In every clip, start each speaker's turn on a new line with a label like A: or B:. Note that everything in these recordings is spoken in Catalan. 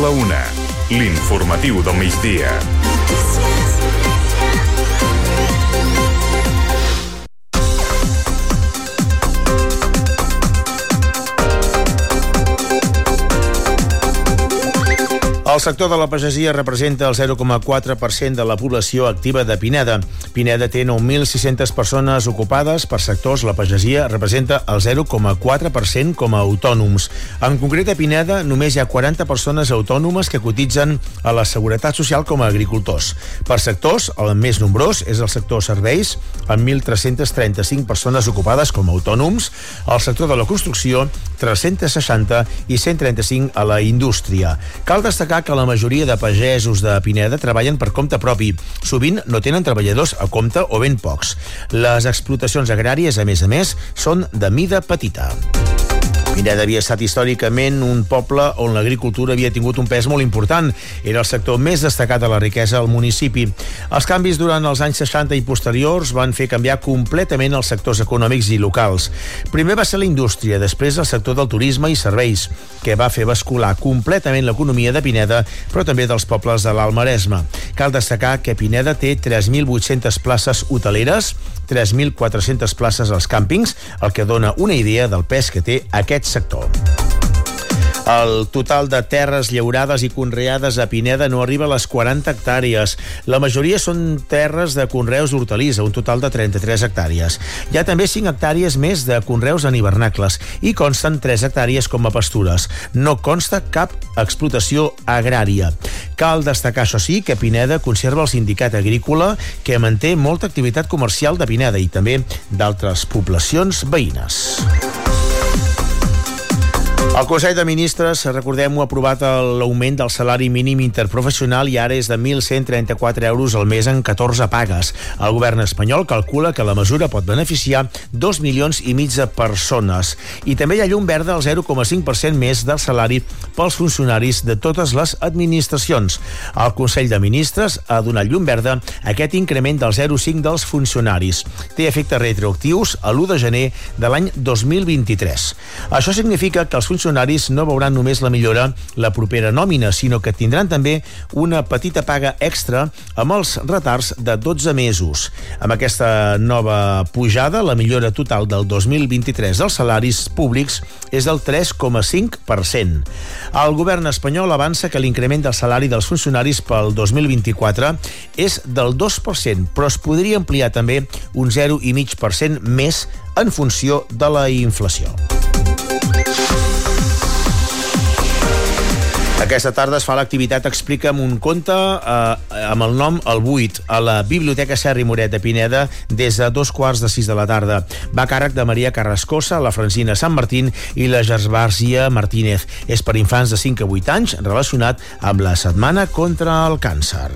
A: la una. L'informatiu del migdia.
B: El sector de la pagesia representa el 0,4% de la població activa de Pineda. Pineda té 9.600 persones ocupades per sectors. La pagesia representa el 0,4% com a autònoms. En concret, a Pineda només hi ha 40 persones autònomes que cotitzen a la Seguretat Social com a agricultors. Per sectors, el més nombrós és el sector serveis, amb 1.335 persones ocupades com a autònoms, el sector de la construcció, 360 i 135 a la indústria. Cal destacar que la majoria de pagesos de Pineda treballen per compte propi. Sovint no tenen treballadors a compte o ben pocs. Les explotacions agràries, a més a més, són de mida petita. Pineda havia estat històricament un poble on l'agricultura havia tingut un pes molt important. Era el sector més destacat de la riquesa al municipi. Els canvis durant els anys 60 i posteriors van fer canviar completament els sectors econòmics i locals. Primer va ser la indústria, després el sector del turisme i serveis, que va fer bascular completament l'economia de Pineda, però també dels pobles de l'Alt Maresme. Cal destacar que Pineda té 3.800 places hoteleres, 3.400 places als càmpings, el que dona una idea del pes que té aquest sector. El total de terres llaurades i conreades a Pineda no arriba a les 40 hectàrees. La majoria són terres de conreus d'hortalissa, un total de 33 hectàrees. Hi ha també 5 hectàrees més de conreus en hivernacles i consten 3 hectàrees com a pastures. No consta cap explotació agrària. Cal destacar, això sí, que Pineda conserva el sindicat agrícola que manté molta activitat comercial de Pineda i també d'altres poblacions veïnes. El Consell de Ministres, recordem-ho, ha aprovat l'augment del salari mínim interprofessional i ara és de 1.134 euros al mes en 14 pagues. El govern espanyol calcula que la mesura pot beneficiar 2 milions i mig de persones. I també hi ha llum verda al 0,5% més del salari pels funcionaris de totes les administracions. El Consell de Ministres ha donat llum verda a aquest increment del 0,5 dels funcionaris. Té efectes retroactius a l'1 de gener de l'any 2023. Això significa que els funcionaris funcionaris no veuran només la millora la propera nòmina, sinó que tindran també una petita paga extra amb els retards de 12 mesos. Amb aquesta nova pujada, la millora total del 2023 dels salaris públics és del 3,5%. El govern espanyol avança que l'increment del salari dels funcionaris pel 2024 és del 2%, però es podria ampliar també un 0,5% més en funció de la inflació. Aquesta tarda es fa l'activitat Explica'm un conte eh, amb el nom El Buit a la Biblioteca Serri Moret de Pineda des de dos quarts de sis de la tarda. Va a càrrec de Maria Carrascosa, la Francina Sant Martín i la Gersbàrcia Martínez. És per infants de 5 a 8 anys relacionat amb la Setmana contra el Càncer.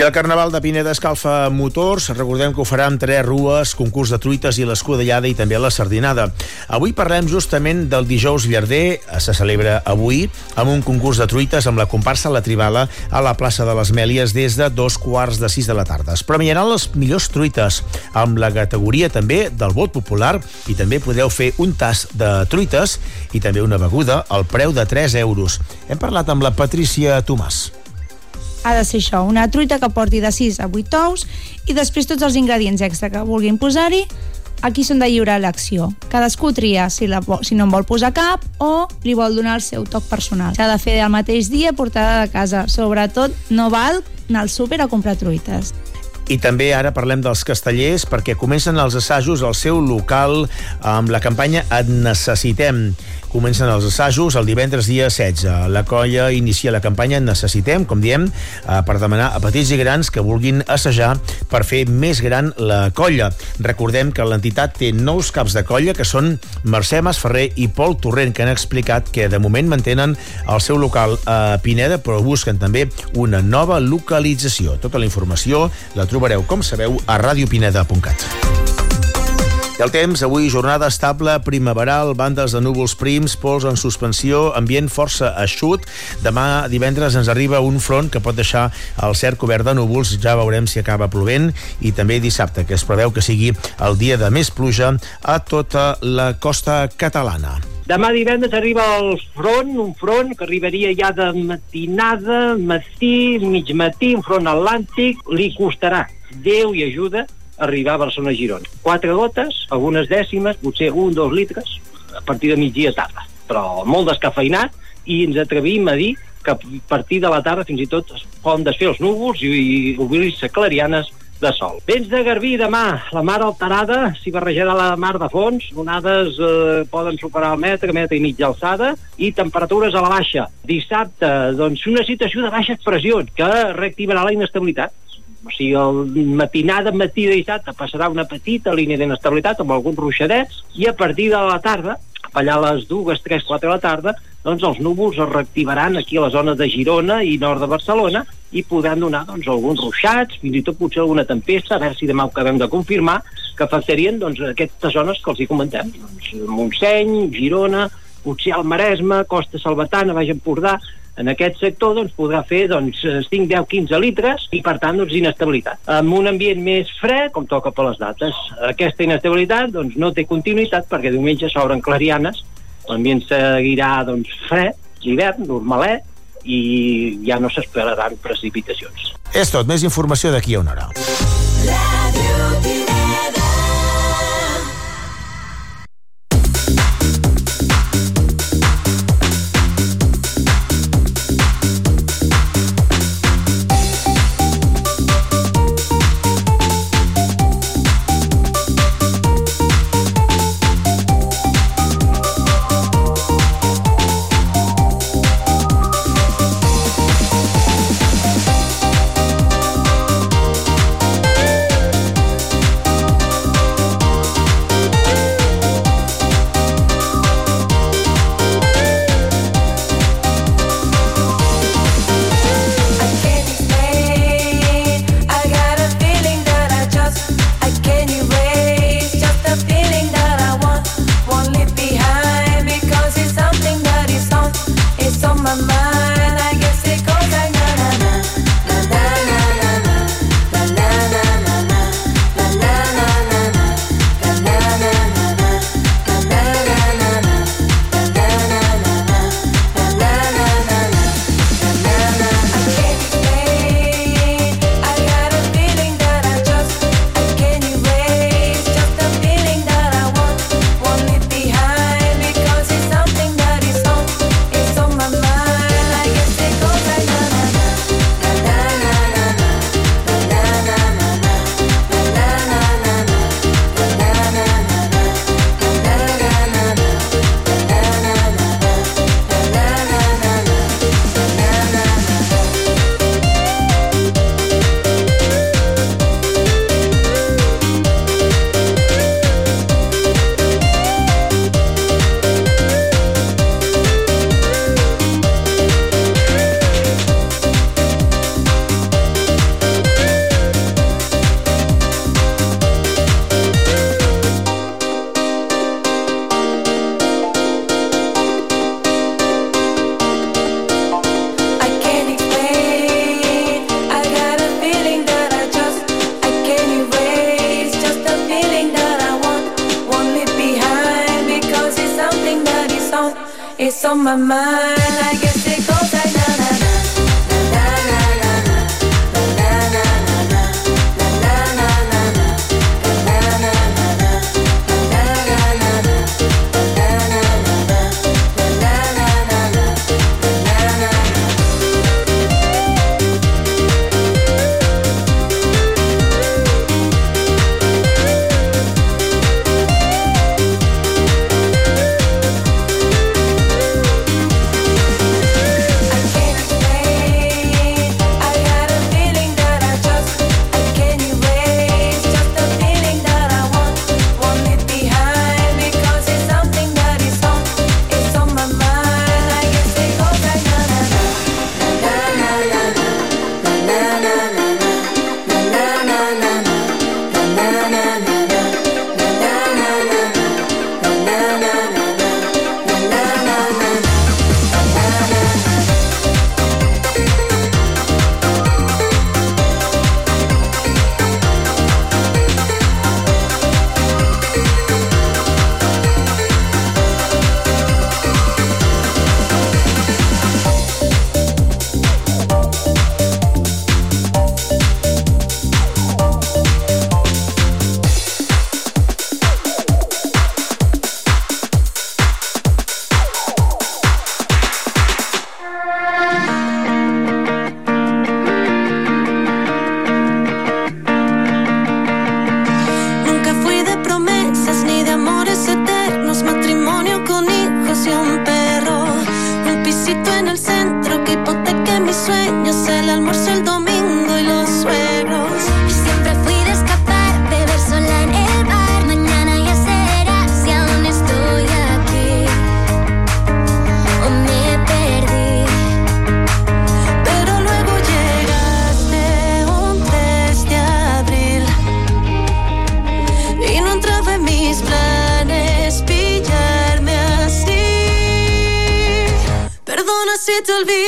B: I el Carnaval de Pineda escalfa motors. Recordem que ho farà amb tres rues, concurs de truites i l'escudellada i també la sardinada. Avui parlem justament del dijous llarder. Se celebra avui amb un concurs de truites amb la comparsa La Tribala a la plaça de les Mèlies des de dos quarts de sis de la tarda. Es premiaran les millors truites amb la categoria també del vot popular i també podeu fer un tast de truites i també una beguda al preu de 3 euros. Hem parlat amb la Patrícia Tomàs
C: ha de ser això, una truita que porti de 6 a 8 ous i després tots els ingredients extra que vulguin posar-hi aquí són de lliure elecció. Cadascú tria si, la, si no en vol posar cap o li vol donar el seu toc personal. S'ha de fer el mateix dia portada de casa. Sobretot no val anar al súper a comprar truites.
B: I també ara parlem dels castellers perquè comencen els assajos al seu local amb la campanya Et necessitem. Comencen els assajos el divendres dia 16. La colla inicia la campanya Necessitem, com diem, eh, per demanar a petits i grans que vulguin assajar per fer més gran la colla. Recordem que l'entitat té nous caps de colla que són Mercè Masferrer i Pol Torrent, que han explicat que de moment mantenen el seu local a Pineda, però busquen també una nova localització. Tota la informació la trobareu, com sabeu, a radiopineda.cat. I el temps, avui jornada estable, primaveral, bandes de núvols prims, pols en suspensió, ambient força eixut. Demà divendres ens arriba un front que pot deixar el cert cobert de núvols, ja veurem si acaba plovent, i també dissabte, que es preveu que sigui el dia de més pluja a tota la costa catalana.
D: Demà divendres arriba el front, un front que arribaria ja de matinada, matí, mig matí, un front atlàntic, li costarà. Déu i ajuda arribar a Barcelona-Girona. Quatre gotes, algunes dècimes, potser un, dos litres, a partir de migdia tarda. Però molt descafeinat i ens atrevim a dir que a partir de la tarda fins i tot es poden desfer els núvols i, i obrir-se clarianes de sol. Vents de Garbí demà, la mar alterada, s'hi barrejarà la mar de fons, onades eh, poden superar el metre, metre i mig d'alçada, i temperatures a la baixa. Dissabte, doncs, una situació de baixes pressions que reactivarà la inestabilitat o sigui, el matinada, matí de dissabte passarà una petita línia d'inestabilitat amb alguns ruixadets i a partir de la tarda, allà a les dues, tres, quatre de la tarda, doncs els núvols es reactivaran aquí a la zona de Girona i nord de Barcelona i podran donar doncs, alguns ruixats, fins i tot potser alguna tempesta, a veure si demà ho acabem de confirmar, que afectarien doncs, aquestes zones que els hi comentem. Doncs, Montseny, Girona, potser al Maresme, Costa Salvatana, Baix Empordà, en aquest sector doncs, podrà fer doncs, 5, 10, 15 litres i, per tant, doncs, inestabilitat. Amb un ambient més fred, com toca per les dates. Aquesta inestabilitat doncs, no té continuïtat perquè diumenge s'obren clarianes, l'ambient seguirà doncs, fred, l'hivern, normalet, i ja no s'esperaran precipitacions.
B: És tot. Més informació d'aquí a una hora.
E: un perro.
F: Un pisito en el centro que hipoteque mis sueños, el
E: almuerzo, el domingo I'll
G: be.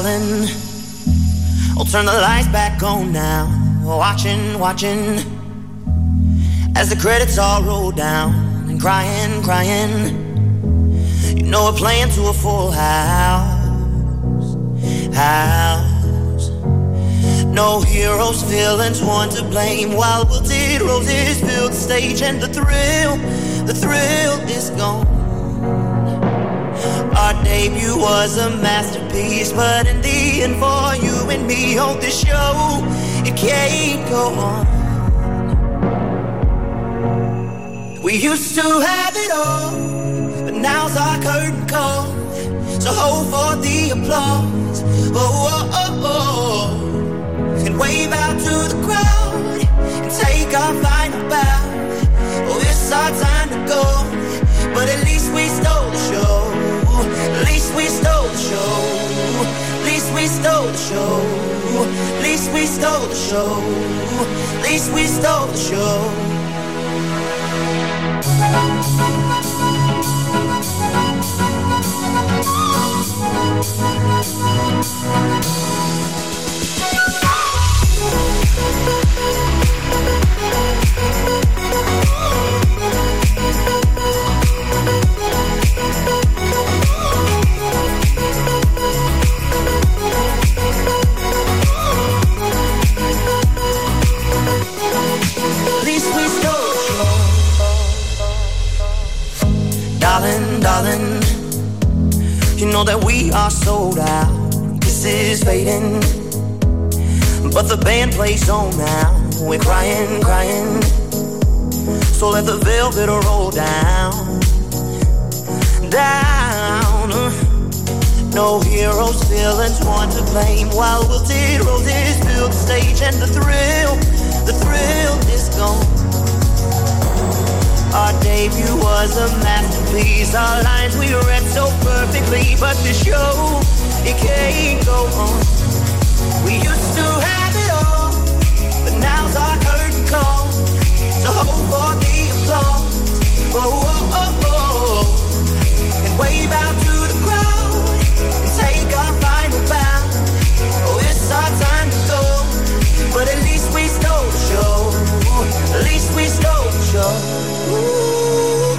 G: calling. I'll turn the lights back on now. Watching, watching. As the credits all roll down and crying, crying. You know we're playing to a full house. House. No heroes, villains, one to blame. While wilted roses fill the stage and the thrill, the thrill is gone our debut was a masterpiece. But in the end, for you and me on this show, it can't go on. We used to have it all, but now's our curtain call. So hold for the applause. Oh, oh, oh, oh. And wave out to the crowd and take our final bow. Oh, it's our time to go, but at least we stole the show. At least we stole the show. At least we stole the show. At least we stole the show. At least we stole the show. Heroes, villains, one to blame. While wilted roses fill the stage, and the thrill, the thrill is gone. Our debut was a masterpiece. Our lines we read so perfectly, but the show it can't go on. We used to have it all, but now's our curtain call. So hold for the applause. Oh, oh, oh, oh. And wave out to the crowd but at least we stole the show. At least we stole the show. Ooh,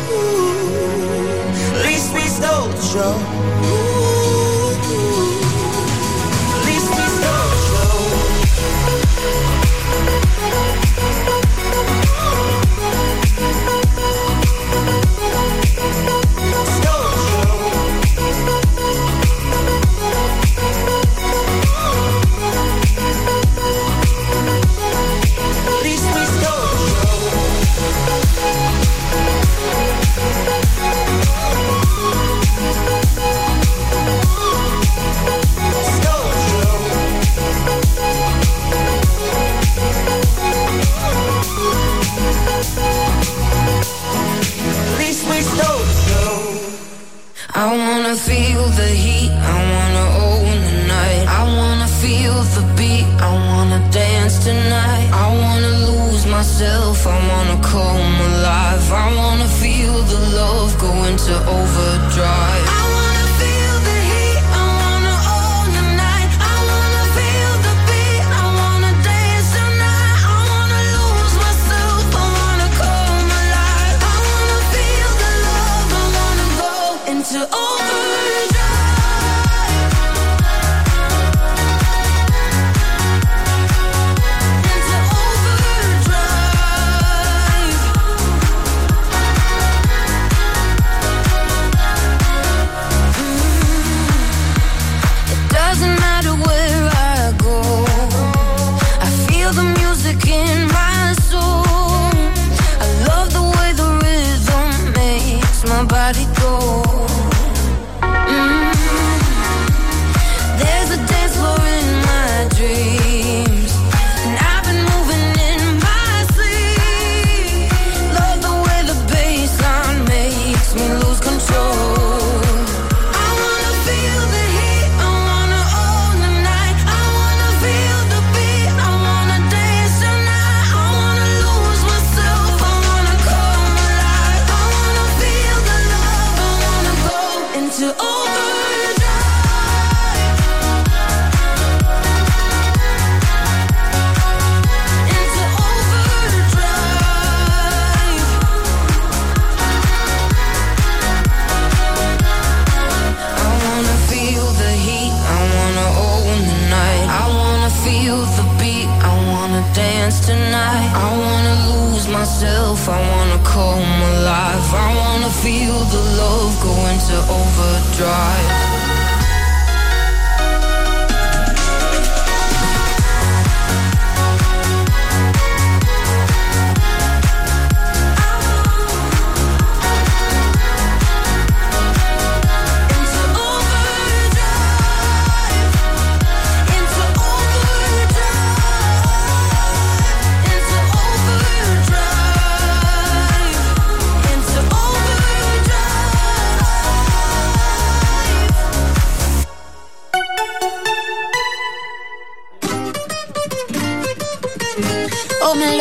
G: at least we stole the show.
H: Wanna dance tonight. I wanna lose myself, I wanna come alive. I wanna feel the love go into overdrive. I wanna feel the heat, I wanna own the night. I wanna feel the beat, I wanna dance tonight. I wanna lose myself, I wanna come alive. I wanna feel the love, I wanna go into overdrive. Myself, I wanna come alive. I wanna feel the love go into overdrive.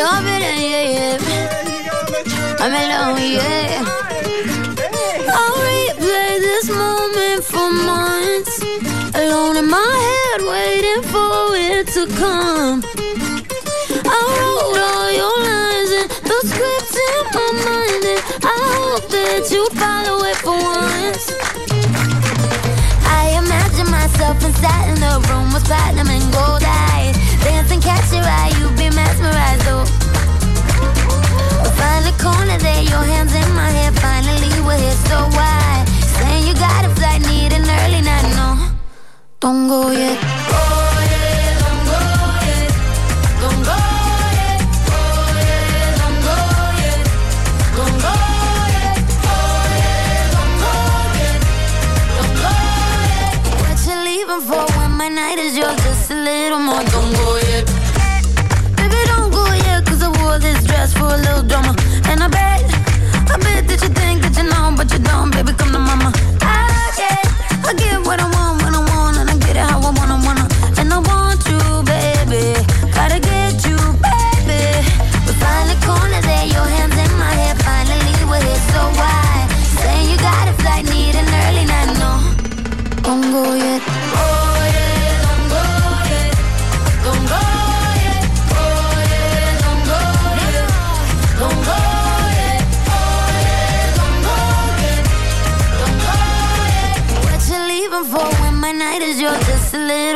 H: Love
F: it, yeah, yeah. I'm alone, yeah. I'll replay this moment for months. Alone in my head, waiting for it to come. I wrote all your lines and the script in my mind, and I hope that you follow it for once. I imagine myself inside in the room with platinum and gold eyes. Dancing, catch your eye, you be mesmerized, oh. Find the corner there, your hands in my hair. Finally, we're here, so why? Saying you got a flight, need an early night, no. Don't go yet. Just a little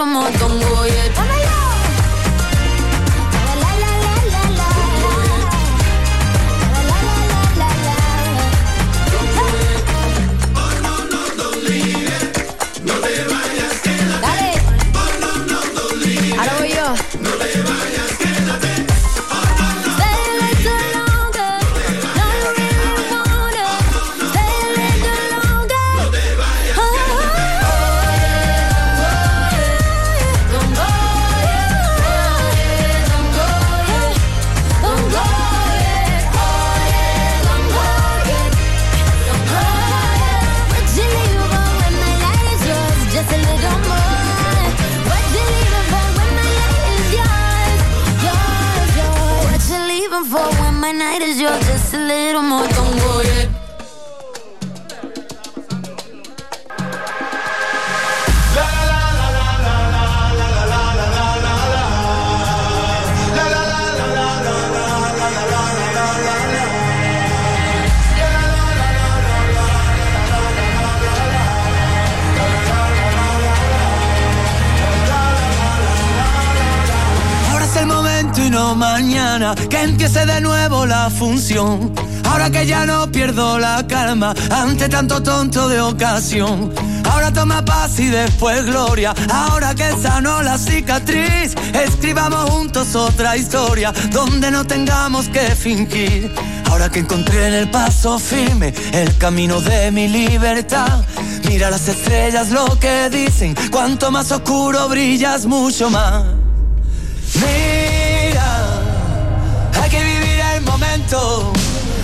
I: la función. Ahora que ya no pierdo la calma ante tanto tonto de ocasión. Ahora toma paz y después gloria. Ahora que sanó la cicatriz, escribamos juntos otra historia donde no tengamos que fingir. Ahora que encontré en el paso firme el camino de mi libertad. Mira las estrellas lo que dicen, cuanto más oscuro brillas mucho más.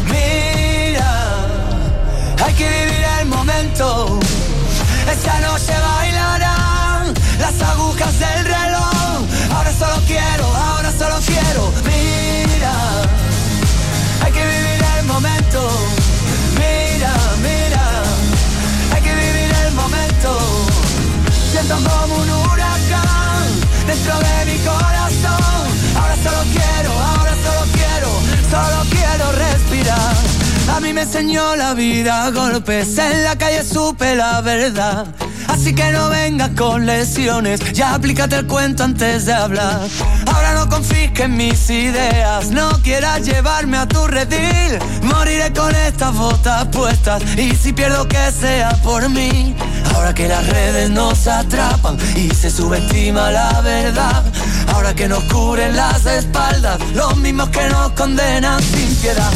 I: Mira, hay que vivir el momento. Esta noche bailarán las agujas del me enseñó la vida golpes, en la calle supe la verdad. Así que no vengas con lesiones, ya aplícate el cuento antes de hablar. Ahora no confisques mis ideas, no quieras llevarme a tu redil. Moriré con estas botas puestas y si pierdo que sea por mí. Ahora que las redes nos atrapan y se subestima la verdad. Ahora que nos cubren las espaldas, los mismos que nos condenan sin piedad.